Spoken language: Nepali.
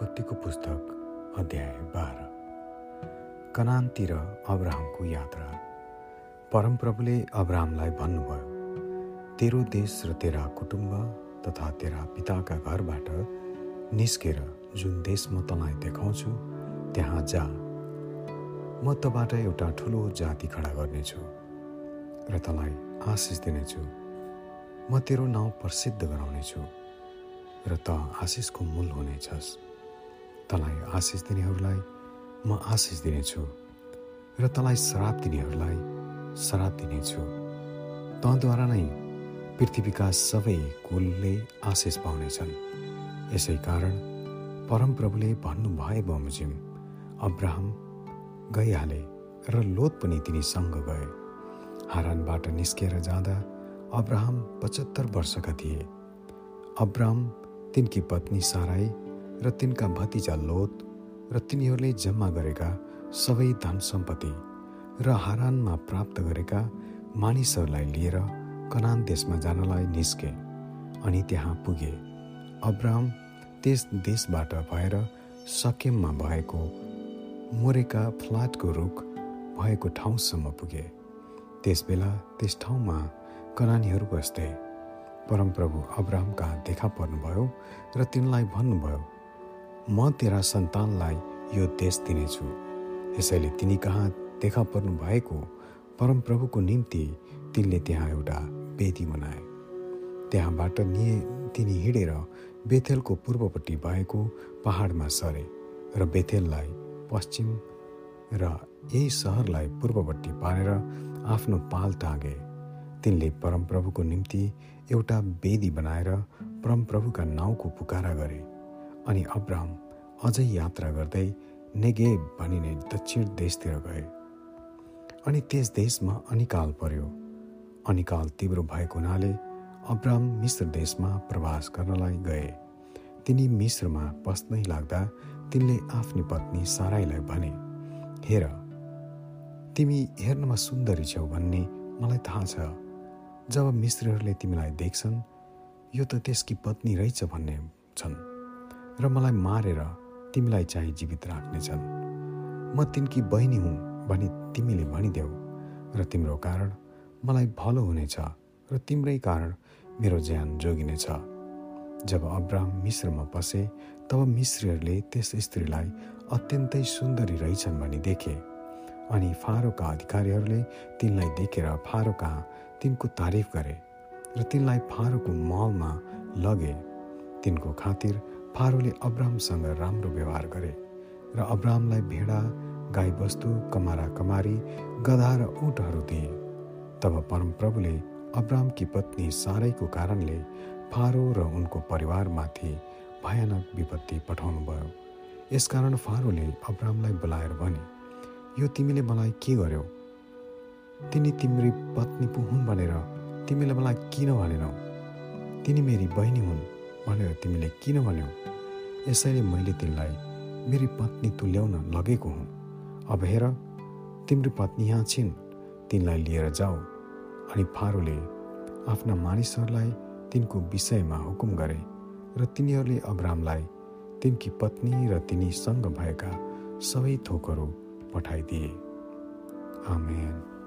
उत्पत्तिको पुस्तक अध्याय बाह्र। कनानतिर अब्राहमको यात्रा। परमप्रभुले अब्राहमलाई भन्नुभयो तेरो देश र तेरा कुटुम्ब तथा तेरा पिताका घरबाट निस्केर जुन देश म तँलाई देखाउँछु त्यहाँ जा। म तँबाट एउटा ठुलो जाति खडा गर्नेछु र तँलाई आशिष दिनेछु। म तेरो नाउँ प्रसिद्ध गराउनेछु र त आशिषको मूल हुनेछस्। तँलाई आशिष दिनेहरूलाई म आशिष दिनेछु र तँलाई श्राप दिनेहरूलाई श्राप दिनेछु। तँद्वारा नै पृथ्वीका सबै कुलले आशिष पाउनेछन्। यसै कारण परमप्रभुले भन्नुभए बमोजिम अब्राहम गइहाले र लोत पनि तिनीसँग गए। हारानबाट निस्केर जाँदा अब्राहम पचहत्तर वर्षका थिए। अब्राहम तिनकी पत्नी साराई र तिनका भतिजा लोत र तिनीहरूले जम्मा गरेका सबै धन सम्पत्ति र हारानमा प्राप्त गरेका मानिसहरूलाई लिएर कनान देशमा जानलाई निस्के अनि त्यहाँ पुगे। अब्राहम त्यस देशबाट भएर सकेममा भएको मोरेका फ्लाटको रुख भएको ठाउँसम्म पुगे। त्यसबेला त्यस ठाउँमा कनानीहरू बस्थे। परमप्रभु अब्राहम कहाँ देखा पर्नुभयो र तिनलाई भन्नुभयो म तेरा सन्तानलाई यो देश दिनेछु। यसैले तिनी कहाँ देखा पर्नु भएको परमप्रभुको निम्ति तिनले त्यहाँ एउटा वेदी बनाए। त्यहाँबाट निए तिनी हिँडेर बेथेलको पूर्वपट्टि भएको पहाडमा सरे र बेथेललाई पश्चिम र यही सहरलाई पूर्वपट्टि पारेर आफ्नो पाल टाँगे। तिनले परमप्रभुको निम्ति एउटा वेदी बनाएर परमप्रभुका नाउँको पुकारा गरे। अनि अब्राहम अझै यात्रा गर्दै नेगेब भनिने दक्षिण देशतिर गए। अनि त्यस देशमा अनिकाल पर्यो। अनिकाल तीव्र भएको हुनाले अब्राहम मिश्र देशमा प्रवास गर्नलाई गए। तिनी मिश्रमा पस्नै लाग्दा तिनले आफ्नी पत्नी साराईलाई भने हेर तिमी हेर्नमा सुन्दरी छौ भन्ने मलाई थाहा छ। जब मिस्त्रीहरूले तिमीलाई देख्छन् यो त त्यसकी पत्नी रहेछ भन्ने छन्। र मलाई मारेर तिमीलाई चाहिँ जीवित राख्नेछन्। म तिनकी बहिनी हुँ भनी तिमीले भनिदेऊ र तिम्रो कारण मलाई भलो हुनेछ र तिम्रै कारण मेरो ज्यान जोगिनेछ। जब अब्राहम मिश्रमा पसे तब मिश्रीहरूले त्यस स्त्रीलाई अत्यन्तै सुन्दरी रहेछन् भनी देखे। अनि फारोका अधिकारीहरूले तिनलाई देखेर फारो कहाँ तिनको तारिफ गरे र तिनलाई फारोको महलमा लगे। तिनको खातिर फारोले अब्राहमसँग राम्रो व्यवहार गरे र अब्राहमलाई भेडा गाईबस्तु कमारा कमारी गधा र उठहरू दिए। तब परमप्रभुले अब्राहमकी पत्नी सारैको कारणले फारो र उनको परिवारमाथि भयानक विपत्ति पठाउनुभयो। यसकारण फारोले अब्राहमलाई बोलाएर भने यो तिमीले मलाई के गर्यौ? तिनी तिम्री पत्नी पो हुन् भनेर तिमीले मलाई किन भनेनौ? तिनी मेरी बहिनी हुन्। भनेर तिमीले किन भन्यौ? यसैले मैले तिनलाई मेरी पत्नी तुल्याउन लगेको हुँ। अब हेर तिम्रो पत्नी यहाँ छिन्। तिनलाई लिएर जाऊ। अनि फारोले आफ्ना मानिसहरूलाई तिनको विषयमा हुकुम गरे र तिनीहरूले अब्रामलाई तिनकी पत्नी र तिनीसँग भएका सबै थोकहरू पठाइदिए। आमेन।